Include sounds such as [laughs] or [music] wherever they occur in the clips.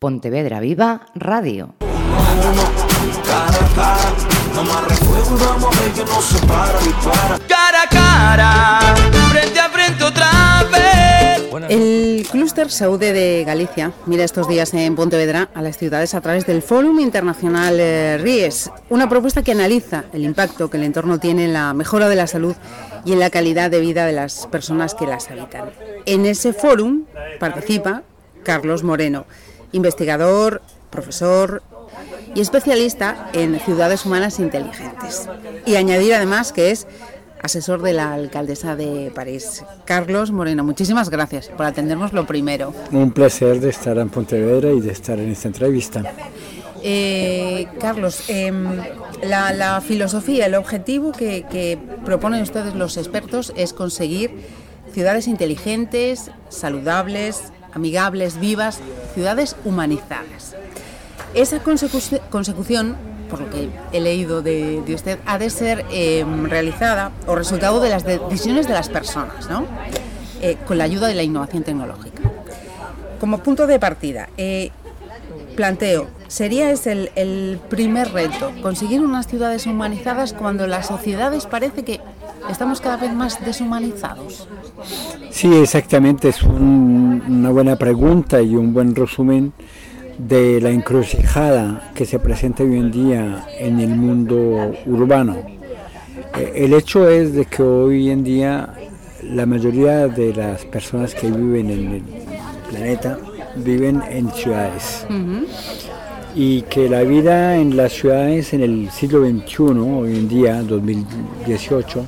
Pontevedra Viva Radio. Cara a cara, frente a frente otra vez. El clúster Saúde de Galicia mira estos días en Pontevedra a las ciudades a través del Fórum Internacional eh, RIES, una propuesta que analiza el impacto que el entorno tiene en la mejora de la salud y en la calidad de vida de las personas que las habitan. En ese fórum participa Carlos Moreno investigador, profesor y especialista en ciudades humanas inteligentes. Y añadir además que es asesor de la alcaldesa de París. Carlos Moreno, muchísimas gracias por atendernos lo primero. Un placer de estar en Pontevedra y de estar en esta entrevista. Eh, Carlos, em, la, filosofía, el objetivo que, que proponen ustedes los expertos es conseguir ciudades inteligentes, saludables, amigables, vivas, ciudades humanizadas. Esa consecución, por lo que he leído de, usted, ha de ser em, realizada o resultado de las decisiones de las personas, ¿no? Eh, con la ayuda de la innovación tecnológica. Como punto de partida, eh, planteo, ¿sería ese el, el, primer reto? Conseguir unas ciudades humanizadas cuando las sociedades parece que estamos cada vez más deshumanizados. Sí, exactamente, es una buena pregunta y un buen resumen de la encrucijada que se presenta hoy en día en el mundo urbano. Eh, el hecho es de que hoy en día la mayoría de las personas que viven en el planeta viven en ciudades. Y que la vida en las ciudades en el siglo XXI, hoy en día, 2018,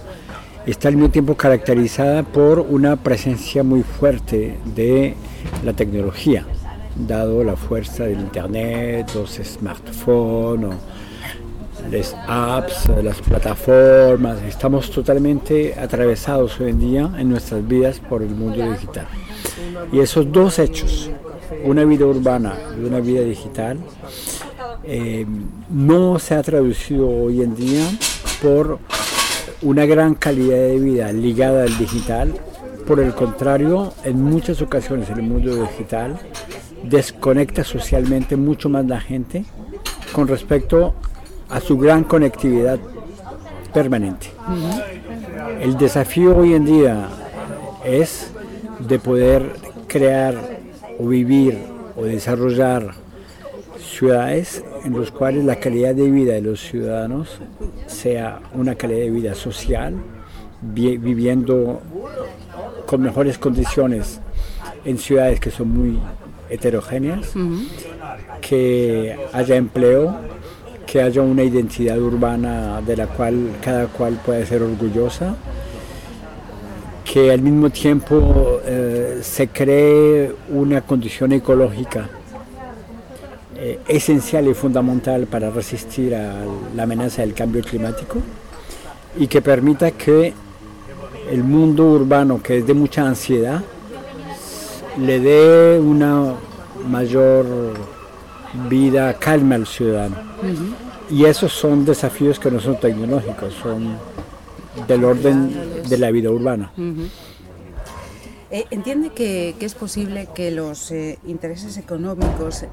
está al mismo tiempo caracterizada por una presencia muy fuerte de la tecnología, dado la fuerza del Internet, los smartphones, las apps, las plataformas. Estamos totalmente atravesados hoy en día en nuestras vidas por el mundo digital. Y esos dos hechos, una vida urbana y una vida digital, eh, no se ha traducido hoy en día por una gran calidad de vida ligada al digital. Por el contrario, en muchas ocasiones el mundo digital desconecta socialmente mucho más la gente con respecto a su gran conectividad permanente. El desafío hoy en día es de poder crear o vivir o desarrollar ciudades en las cuales la calidad de vida de los ciudadanos sea una calidad de vida social, viviendo con mejores condiciones en ciudades que son muy heterogéneas, que haya empleo, que haya una identidad urbana de la cual cada cual puede ser orgullosa, que al mismo tiempo eh, se cree una condición ecológica eh, esencial y fundamental para resistir a la amenaza del cambio climático y que permita que el mundo urbano, que es de mucha ansiedad, le dé una mayor vida, calma al ciudadano. Y esos son desafíos que no son tecnológicos, son del orden de la vida urbana. Eh, ¿Entiende que, es posible que los eh, intereses económicos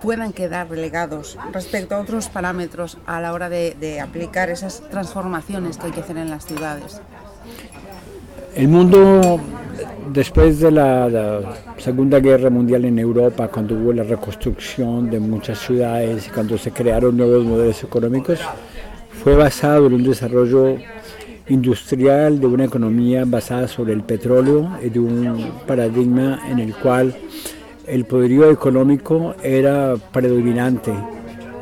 puedan quedar relegados respecto a otros parámetros a la hora de, aplicar esas transformaciones que hay que hacer en las ciudades? El mundo, después de la, Segunda Guerra Mundial en Europa, cuando hubo la reconstrucción de muchas ciudades y cuando se crearon nuevos modelos económicos, fue basado en un desarrollo industrial de una economía basada sobre el petróleo y de un paradigma en el cual el poderío económico era predominante.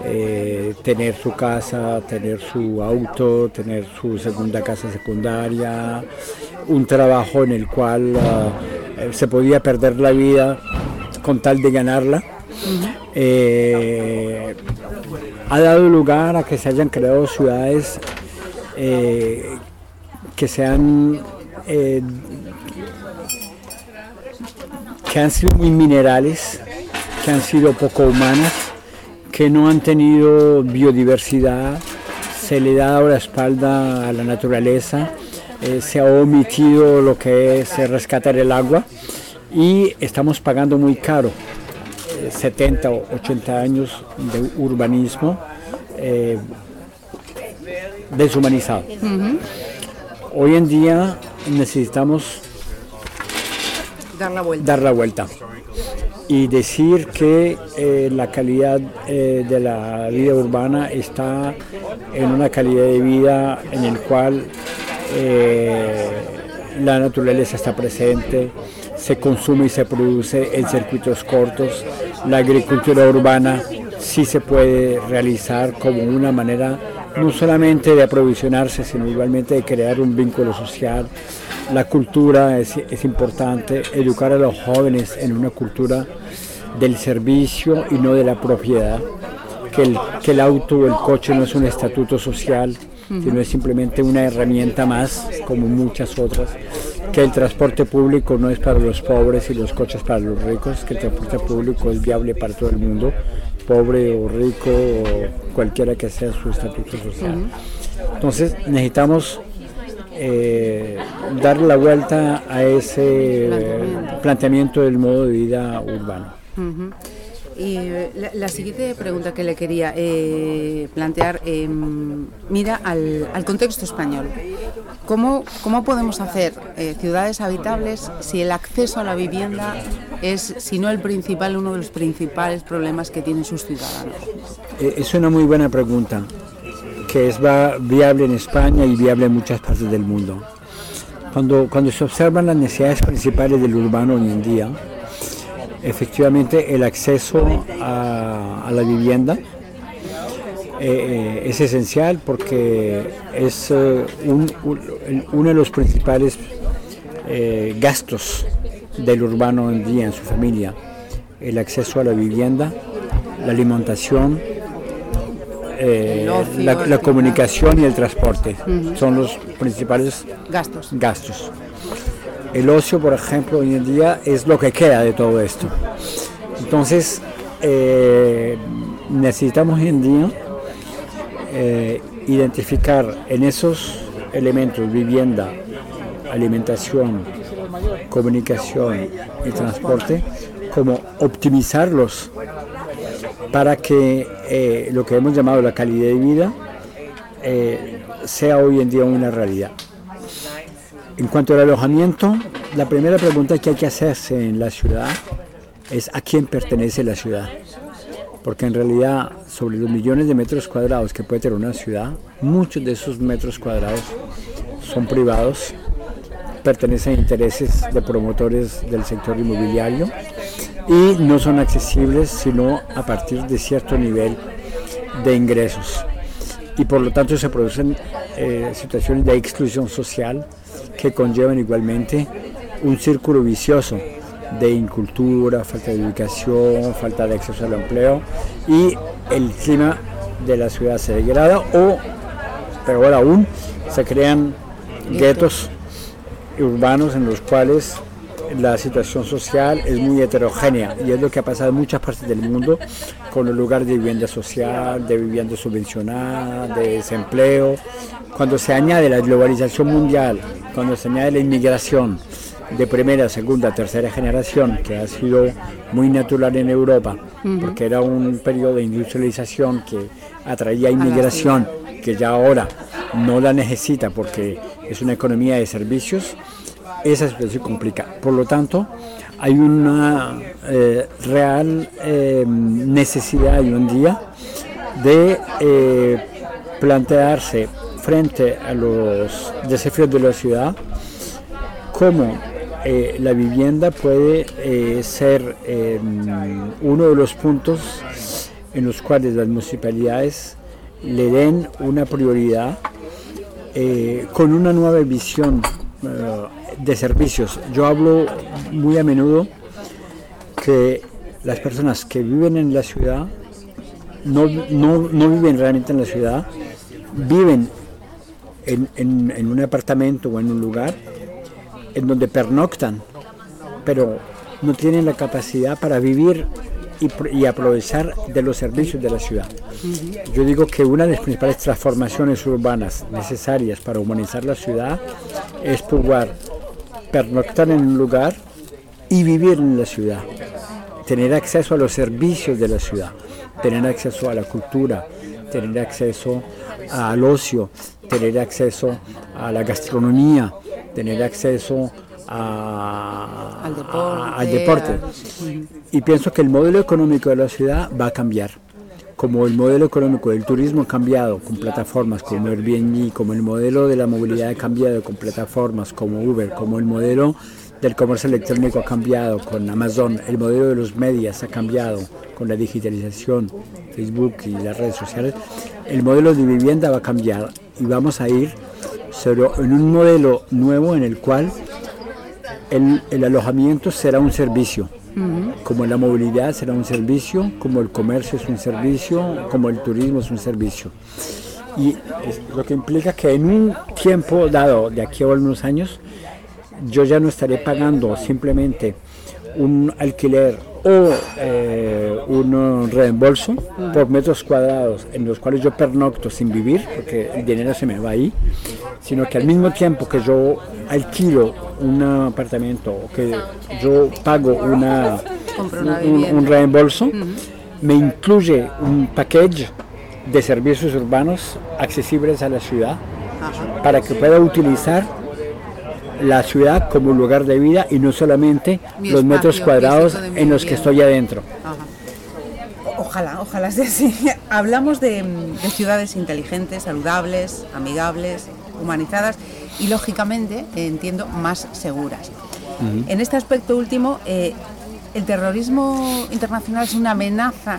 Eh, tener su casa, tener su auto, tener su segunda casa secundaria, un trabajo en el cual ah, eh, se podía perder la vida con tal de ganarla. Eh, ha dado lugar a que se hayan creado ciudades que sean que han sido muy minerales, que han sido poco humanas, que no han tenido biodiversidad, se le da la espalda a la naturaleza, eh, se ha omitido lo que es rescatar el agua y estamos pagando muy caro 70 o 80 años de urbanismo eh, deshumanizado. Hoy en día necesitamos Dar la vuelta. y decir que eh, la calidad eh, de la vida urbana está en una calidad de vida en el cual eh, la naturaleza está presente, se consume y se produce en circuitos cortos, la agricultura urbana sí se puede realizar como una manera no solamente de aprovisionarse, sino igualmente de crear un vínculo social. La cultura es, es importante, educar a los jóvenes en una cultura del servicio y no de la propiedad, que el, que el auto o el coche no es un estatuto social, sino es simplemente una herramienta más, como muchas otras, que el transporte público no es para los pobres y los coches para los ricos, que el transporte público es viable para todo el mundo, pobre o rico o cualquiera que sea su estatuto social. Entonces necesitamos eh, dar la vuelta a ese Planteamiento. planteamiento del modo de vida urbano. Y eh, la, la siguiente pregunta que le quería eh, plantear eh, mira al, al contexto español. ¿Cómo, cómo podemos hacer eh, ciudades habitables si el acceso a la vivienda es, si no el principal, uno de los principales problemas que tienen sus ciudadanos? Es una muy buena pregunta, que es viable en España y viable en muchas partes del mundo. Cuando, cuando se observan las necesidades principales del urbano hoy en día, efectivamente el acceso a, la vivienda eh, eh, es esencial porque es eh, uno de los principales gastos del urbano hoy en día en su familia. El acceso a la vivienda, la alimentación, eh, ocio, la, comunicación y el transporte. Son los principales Gastos. gastos. El ocio, por ejemplo, hoy en día es lo que queda de todo esto. Entonces, eh, necesitamos hoy en día eh, identificar en esos elementos, vivienda, alimentación, comunicación y transporte, como optimizarlos para que eh, lo que hemos llamado la calidad de vida eh, sea hoy en día una realidad. En cuanto al alojamiento, la primera pregunta que hay que hacerse en la ciudad es a quién pertenece la ciudad. Porque en realidad sobre los millones de metros cuadrados que puede tener una ciudad, muchos de esos metros cuadrados son privados, pertenecen a intereses de promotores del sector inmobiliario y no son accesibles sino a partir de cierto nivel de ingresos. Y por lo tanto se producen eh, situaciones de exclusión social que conllevan igualmente un círculo vicioso de incultura, falta de educación, falta de acceso al empleo y el clima de la ciudad se degrada o, peor aún, se crean guetos urbanos en los cuales la situación social es muy heterogénea y es lo que ha pasado en muchas partes del mundo con los lugares de vivienda social, de vivienda subvencionada, de desempleo. Cuando se añade la globalización mundial, cuando se añade la inmigración de primera, segunda, tercera generación, que ha sido muy natural en Europa, porque era un periodo de industrialización que atraía inmigración, que ya ahora no la necesita porque es una economía de servicios, esa situación se complica. Por lo tanto, hay una eh, real eh, necesidad hoy en día de eh, plantearse frente a los desafíos de la ciudad cómo la vivienda puede ser eh, uno de los puntos en los cuales las municipalidades le den una prioridad con una nueva visión de servicios. Yo hablo muy a menudo que las personas que viven en la ciudad no, no, no viven realmente en la ciudad, viven en, en- en un apartamento o en un lugar en donde pernoctan, pero no tienen la capacidad para vivir y, y aprovechar de los servicios de la ciudad. Yo digo que una de las principales transformaciones urbanas necesarias para humanizar la ciudad es poder pernoctar en un lugar y vivir en la ciudad. tener acceso a los servicios de la ciudad, tener acceso a la cultura, tener acceso al ocio, tener acceso a la gastronomía, tener acceso a- Al deporte, a- al deporte. al- Y pienso que el modelo económico de la ciudad va a cambiar. Como el modelo económico del turismo ha cambiado con plataformas como Airbnb, como el modelo de la movilidad ha cambiado con plataformas como Uber, como el modelo del comercio electrónico ha cambiado con Amazon, el modelo de los medios ha cambiado con la digitalización, Facebook y las redes sociales, el modelo de vivienda va a cambiar y vamos a ir sobre- en un modelo nuevo en el cual el, el alojamiento será un servicio, como la movilidad será un servicio, como el comercio es un servicio, como el turismo es un servicio. Y lo que implica que en un tiempo dado, de aquí a unos años, yo ya no estaré pagando simplemente un alquiler o eh, un reembolso por metros cuadrados en los cuales yo pernocto sin vivir, porque el dinero se me va ahí, sino que al mismo tiempo que yo alquilo un apartamento o que yo pago una, un- reembolso, me incluye un package de servicios urbanos accesibles a la ciudad Ajá. para que pueda utilizar la ciudad como lugar de vida y no solamente Mi los metros cuadrados en los que estoy adentro. Ajá. Ojalá, ojalá sea así. [laughs] Hablamos de, de ciudades inteligentes, saludables, amigables, humanizadas y lógicamente, entiendo, más seguras. En este aspecto último, eh, el terrorismo internacional es una amenaza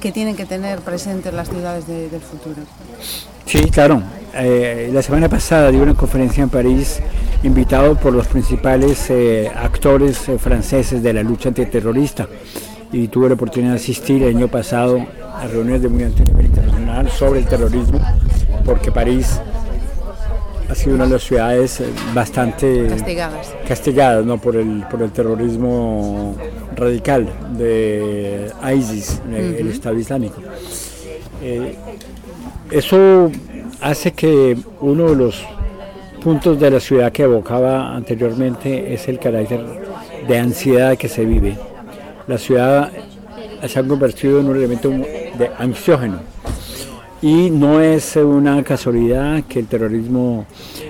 que tienen que tener presentes las ciudades de- del futuro. Sí, claro. Eh, la semana pasada di una conferencia en París invitado por los principales eh, actores eh, franceses de la lucha antiterrorista y tuve la oportunidad de asistir el año pasado a reuniones de muy alto nivel internacional sobre el terrorismo porque París ha sido una de las ciudades eh, bastante Castigadas. castigadas ¿no? por, el, por el terrorismo radical de ISIS, eh, el Estado Islámico. Eh, eso hace que uno de los puntos de la ciudad que evocaba anteriormente es el carácter de ansiedad que se vive. La ciudad se ha convertido en un elemento de ansiógeno. Y no es una casualidad que el terrorismo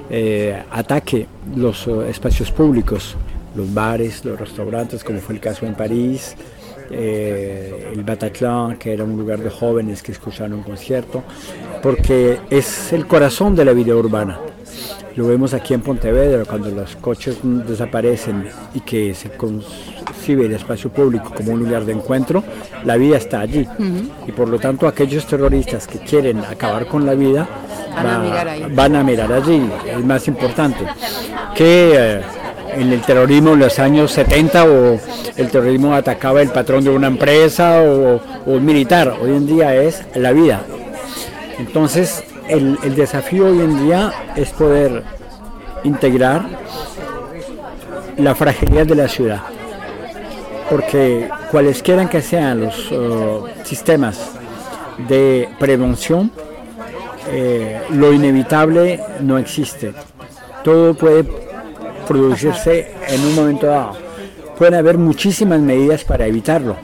eh, ataque los eh, espacios públicos, los bares, los restaurantes, como fue el caso en París, eh, el Bataclan, que era un lugar de jóvenes que escuchaban un concierto, porque es el corazón de la vida urbana. Lo vemos aquí en Pontevedra, cuando los coches desaparecen y que se concibe el espacio público como un lugar de encuentro, la vida está allí. Y por lo tanto aquellos terroristas que quieren acabar con la vida Van a va- mirar ahí. van a mirar allí, es más importante. Que eh, en el terrorismo en los años 70 o el terrorismo atacaba el patrón de una empresa o, o un militar, hoy en día es la vida. Entonces, el, el desafío hoy en día es poder integrar la fragilidad de la ciudad. Porque cualesquiera que sean los eh, sistemas de prevención, eh, lo inevitable no existe. Todo puede producirse en un momento dado. Pueden haber muchísimas medidas para evitarlo,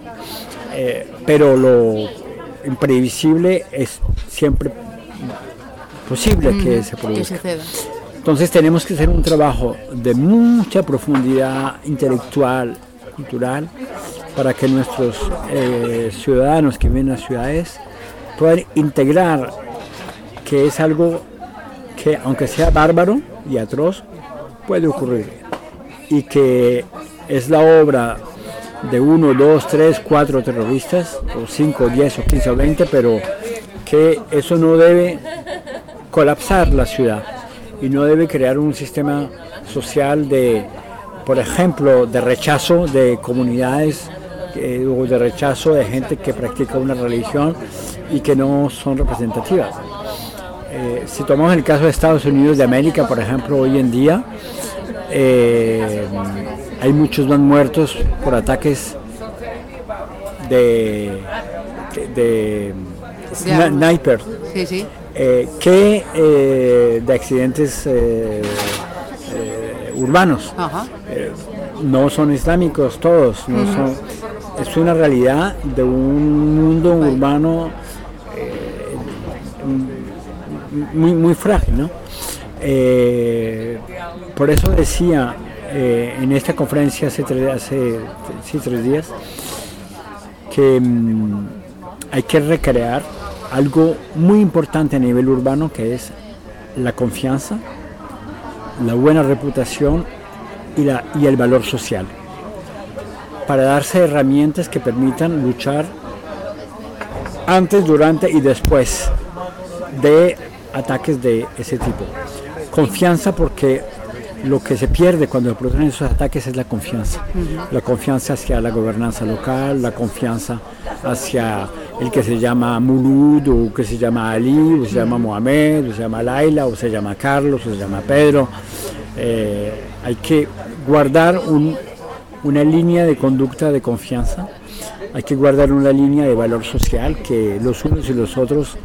eh, pero lo imprevisible es siempre posible que se produzca. Entonces tenemos que hacer un trabajo de mucha profundidad intelectual, cultural, para que nuestros eh, ciudadanos que viven en las ciudades puedan integrar que es algo que aunque sea bárbaro y atroz, puede ocurrir. Y que es la obra de uno, dos, tres, cuatro terroristas, o cinco, diez, o quince, o veinte, pero que eso no debe colapsar la ciudad y no debe crear un sistema social de, por ejemplo, de rechazo de comunidades eh, o de rechazo de gente que practica una religión y que no son representativas. Eh, si tomamos el caso de Estados Unidos de América, por ejemplo, hoy en día eh, hay muchos más muertos por ataques de, de, De armas. sniper Sí, sí. Eh, que eh, de accidentes eh, urbanos. Ajá. No son islámicos todos, no son, es una realidad de un mundo urbano muy, muy frágil, ¿no? Por eso decía en esta conferencia hace tres, hace, sí, tres días que mm, hay que recrear algo muy importante a nivel urbano que es la confianza, la buena reputación y, la, y el valor social, para darse herramientas que permitan luchar antes, durante y después de ataques de ese tipo. Confianza porque lo que se pierde cuando se producen esos ataques es la confianza. La confianza hacia la gobernanza local, la confianza hacia el que se llama Mulud, o que se llama Ali, o se llama Mohamed, o se llama Laila, o se llama Carlos, o se llama Pedro. Eh, hay que guardar un- una línea de conducta de confianza, hay que guardar una línea de valor social que los unos y los otros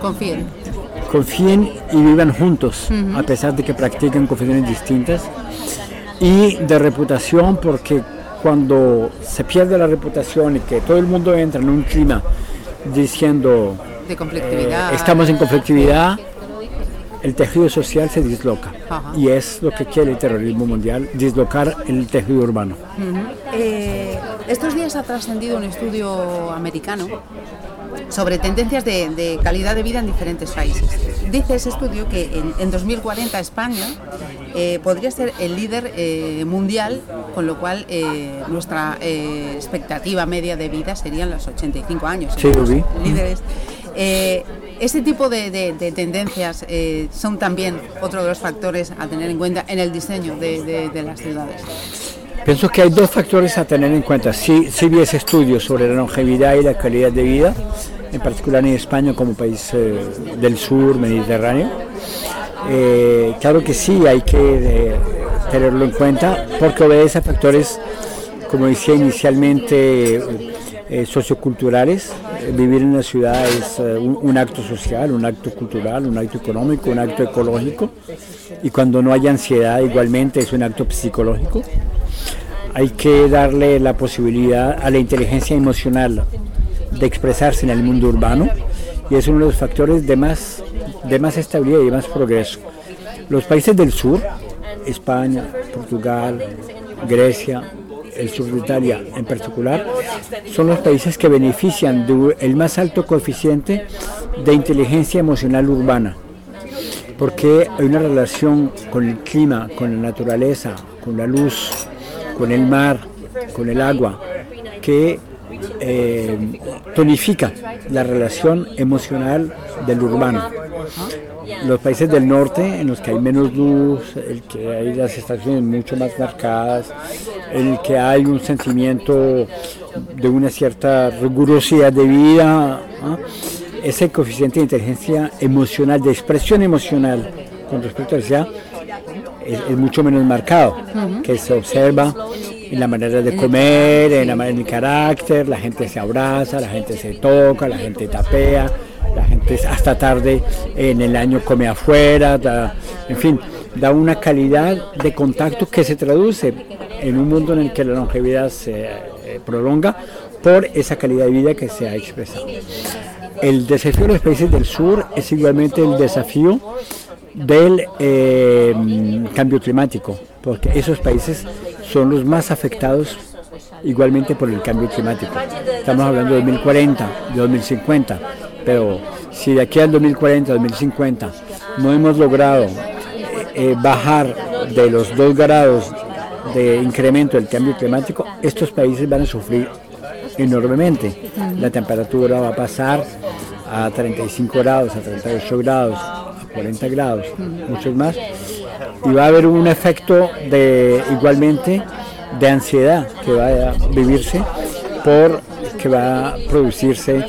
Confíen. confíen y vivan juntos, a pesar de que practiquen confesiones distintas. Y de reputación, porque cuando se pierde la reputación y que todo el mundo entra en un clima diciendo De eh, estamos en conflictividad, el tejido social se disloca. Ajá. Y es lo que quiere el terrorismo mundial, dislocar el tejido urbano. Eh, estos días ha trascendido un estudio americano sobre tendencias de, de calidad de vida en diferentes países. Dice ese estudio que en, en 2040 España eh, podría ser el líder eh, mundial, con lo cual eh, nuestra eh, expectativa media de vida serían los 85 años. Sí, lo vi. Líderes. Eh, ese tipo de, de- de tendencias eh, son también otro de los factores a tener en cuenta en el diseño de- de- las ciudades. Pienso que hay dos factores a tener en cuenta. Sí, sí vi ese estudio sobre la longevidad y la calidad de vida, en particular en España como país eh, del sur mediterráneo. Eh, claro que sí, hay que tenerlo en cuenta porque obedece a factores, como decía inicialmente, eh, socioculturales. Vivir en la ciudad es eh, un, un acto social, un acto cultural, un acto económico, un acto ecológico. Y cuando no hay ansiedad, igualmente es un acto psicológico hay que darle la posibilidad a la inteligencia emocional de expresarse en el mundo urbano y es uno de los factores de más, de más estabilidad y de más progreso. Los países del sur, España, Portugal, Grecia, el sur de Italia en particular, son los países que benefician del más alto coeficiente de inteligencia emocional urbana. Porque hay una relación con el clima, con la naturaleza, con la luz, con el mar, con el agua, que eh, tonifica la relación emocional del urbano. Los países del norte, en los que hay menos luz, el que hay las estaciones mucho más marcadas, el que hay un sentimiento de una cierta rigurosidad de vida, ¿ah? ese coeficiente de inteligencia emocional, de expresión emocional con respecto a la ciudad, es, es mucho menos marcado, que se observa en la manera de comer, en la manera del carácter, la gente se abraza, la gente se toca, la gente tapea, la gente hasta tarde en el año come afuera, da- en fin, da una calidad de contacto que se traduce en un mundo en el que la longevidad se eh, prolonga por esa calidad de vida que se ha expresado. El desafío de los países del sur es igualmente el desafío del eh, cambio climático, porque esos países son los más afectados igualmente por el cambio climático. Estamos hablando de 2040, de 2050, pero si de aquí al 2040, 2050 no hemos logrado eh, bajar de los 2 grados de incremento del cambio climático, estos países van a sufrir enormemente. La temperatura va a pasar a 35 grados, a 38 grados, a 40 grados, muchos más. Y va a haber un efecto de igualmente de ansiedad que va a vivirse por que va a producirse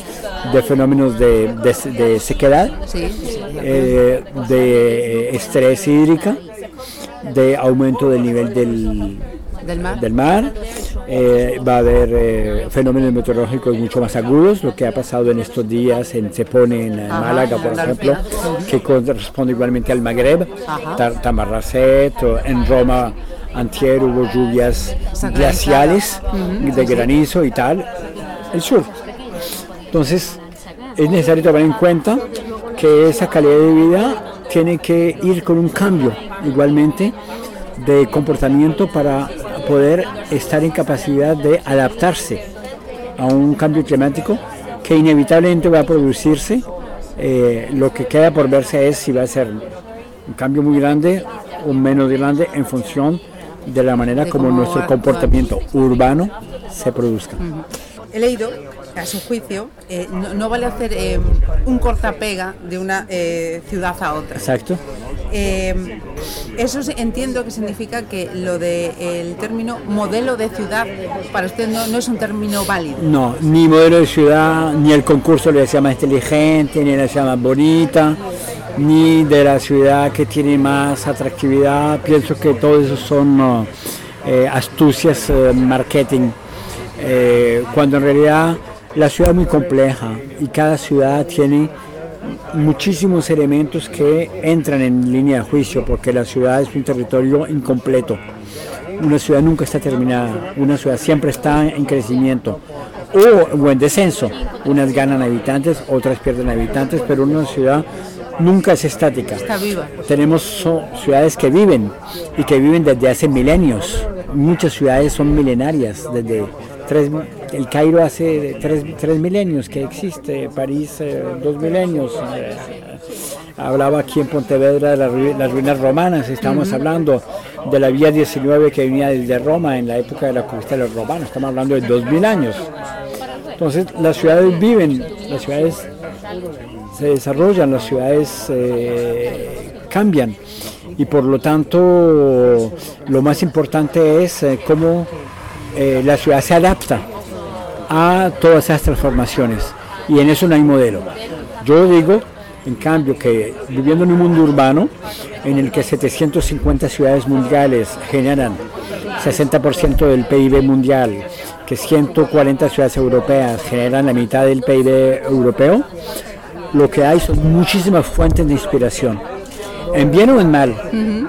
de fenómenos de, de- de sequedad, Sí, sí. eh, de estrés hídrica, de aumento del nivel del, Del mar. del mar. Eh, va a haber eh, fenómenos meteorológicos mucho más agudos, lo que ha pasado en estos días en Sepone, en Ajá, Málaga, por ejemplo, que corresponde igualmente al Magreb, Tamarracet, en Roma antier hubo lluvias glaciales de granizo y tal, el sur. Entonces, es necesario tomar en cuenta que esa calidad de vida tiene que ir con un cambio igualmente de comportamiento para poder estar en capacidad de adaptarse a un cambio climático que inevitablemente va a producirse. Eh, lo que queda por verse es si va a ser un cambio muy grande o menos grande en función de la manera De como nuestro comportamiento urbano se produzca. He leído, a su juicio, eh, no, no vale hacer eh, un cortapega de una eh, ciudad a otra. Exacto. Eh, eso entiendo que significa que lo del término modelo de ciudad para usted no, no es un término válido. No, ni modelo de ciudad, ni el concurso ciudad más inteligente, ni la más bonita, ni de la ciudad que tiene más atractividad. Pienso que todo eso son astucias marketing, cuando en realidad la ciudad es muy compleja y cada ciudad tiene muchísimos elementos que entran en línea de juicio, porque la ciudad es un territorio incompleto. Una ciudad nunca está terminada, una ciudad siempre está en crecimiento o, o en descenso. Unas ganan habitantes, otras pierden habitantes, pero una ciudad nunca es estática. Está viva. Tenemos ciudades que viven y que viven desde hace milenios. Muchas ciudades son milenarias, desde tres, el Cairo hace tres, tres milenios que existe, París eh, dos milenios. eh, hablaba aquí en Pontevedra de las, ru- las ruinas romanas, estamos hablando de la vía 19 que venía desde Roma en la época de la conquista de los romanos, estamos hablando de dos mil años. Entonces las ciudades viven, las ciudades se desarrollan, las ciudades eh, cambian y por lo tanto lo más importante es cómo eh, la ciudad se adapta a todas esas transformaciones y en eso no hay modelo. Yo digo, en cambio, que viviendo en un mundo urbano en el que 750 ciudades mundiales generan 60% del PIB mundial, que 140 ciudades europeas generan la mitad del PIB europeo, lo que hay son muchísimas fuentes de inspiración. En bien o en mal,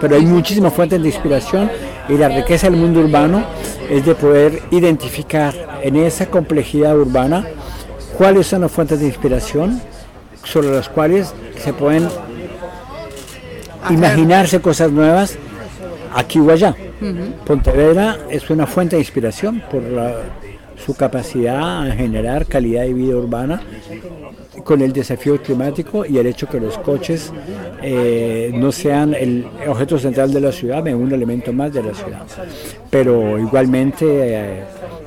pero hay muchísimas fuentes de inspiración y la riqueza del mundo urbano es de poder identificar en esa complejidad urbana cuáles son las fuentes de inspiración sobre las cuales se pueden imaginarse cosas nuevas aquí o allá. Pontevedra es una fuente de inspiración por la- su capacidad a generar calidad de vida urbana con el desafío climático y el hecho que los coches eh, no sean el objeto central de la ciudad, sino un elemento más de la ciudad. Pero igualmente eh,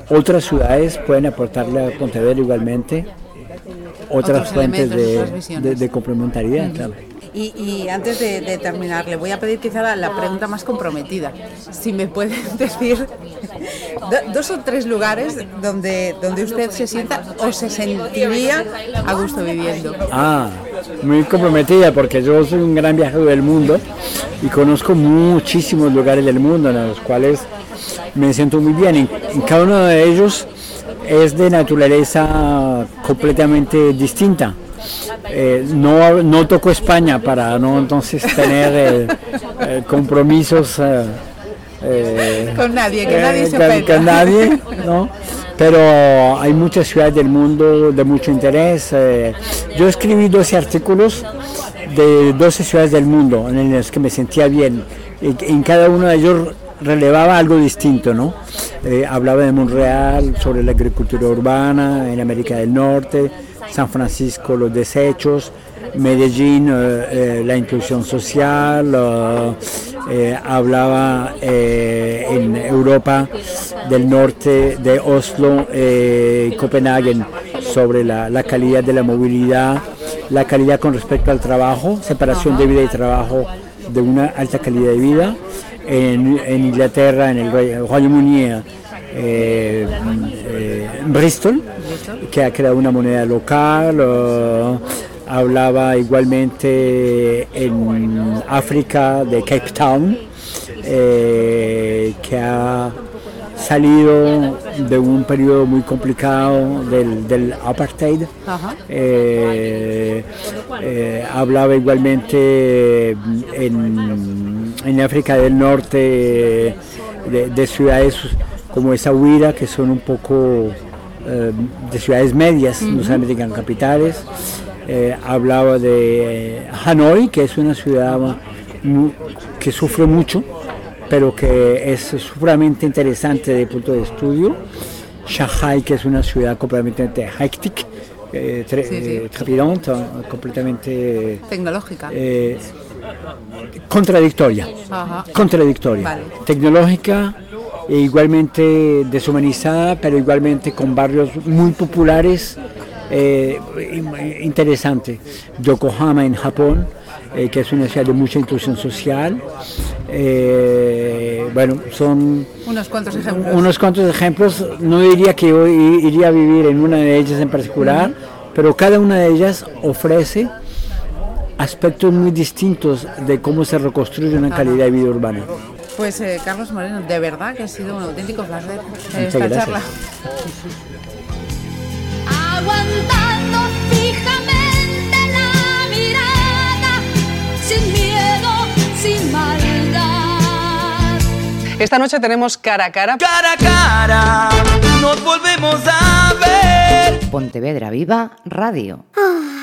otras ciudades pueden aportarle a Pontevedra igualmente otras fuentes de, de- de complementariedad. claro. Y, antes de, terminar, le voy a pedir quizá la, pregunta más comprometida. Si me puede [laughs] decir do- dos o tres lugares donde, donde usted se sienta o se sentiría a gusto viviendo. Ah, muy comprometida porque yo soy un gran viajero del mundo y conozco muchísimos lugares del mundo en los cuales me siento muy bien. En, en cada uno de ellos es de naturaleza completamente distinta. Eh, no, no toco España para no entonces tener eh, eh, compromisos Con nadie, que nadie se con- nadie, ¿no? Pero hay muchas ciudades del mundo de mucho interés. yo escribí 12 artículos de 12 ciudades del mundo en las que me sentía bien. Y en cada uno de ellos relevaba algo distinto, ¿no? Eh, hablaba de Montreal, sobre la agricultura urbana en América del Norte, San Francisco, los desechos, Medellín, eh, eh, la inclusión social, eh, hablaba en Europa del norte de Oslo, eh, Copenhague, sobre la, la calidad de la movilidad, la calidad con respecto al trabajo, separación de vida y trabajo de una alta calidad de vida. En, en Inglaterra, en el Rey- Royaume-Uni, eh, eh, Bristol, que ha creado una moneda local. eh, hablaba igualmente en África de Cape Town, eh, que ha salido de un periodo muy complicado del, del apartheid. Eh, eh, hablaba igualmente en, en África del Norte de, ciudades como esa Huira, que son un poco eh, de ciudades medias, no solamente gran capitales. Eh, hablaba de Hanoi, que es una ciudad que sufre mucho, pero que es sumamente interesante desde el punto de estudio. Shanghai, que es una ciudad completamente hectic, eh, eh completamente... Tecnológica. Eh, contradictoria. Contradictoria. Tecnológica e igualmente deshumanizada, pero igualmente con barrios muy populares, eh, interesante. Yokohama en Japón, eh, que es una ciudad de mucha inclusión social. Eh, bueno, son unos cuantos ejemplos. Unos cuantos ejemplos. No diría que yo iría a vivir en una de ellas en particular, pero cada una de ellas ofrece aspectos muy distintos de cómo se reconstruye una calidad de vida urbana. Pues eh, Carlos Moreno, de verdad que ha sido un auténtico placer esta charla. Aguantando fijamente la mirada, sin miedo, sin maldad. Esta noche tenemos cara a cara. Cara a cara, nos volvemos a ver. Pontevedra Viva Radio. Ah.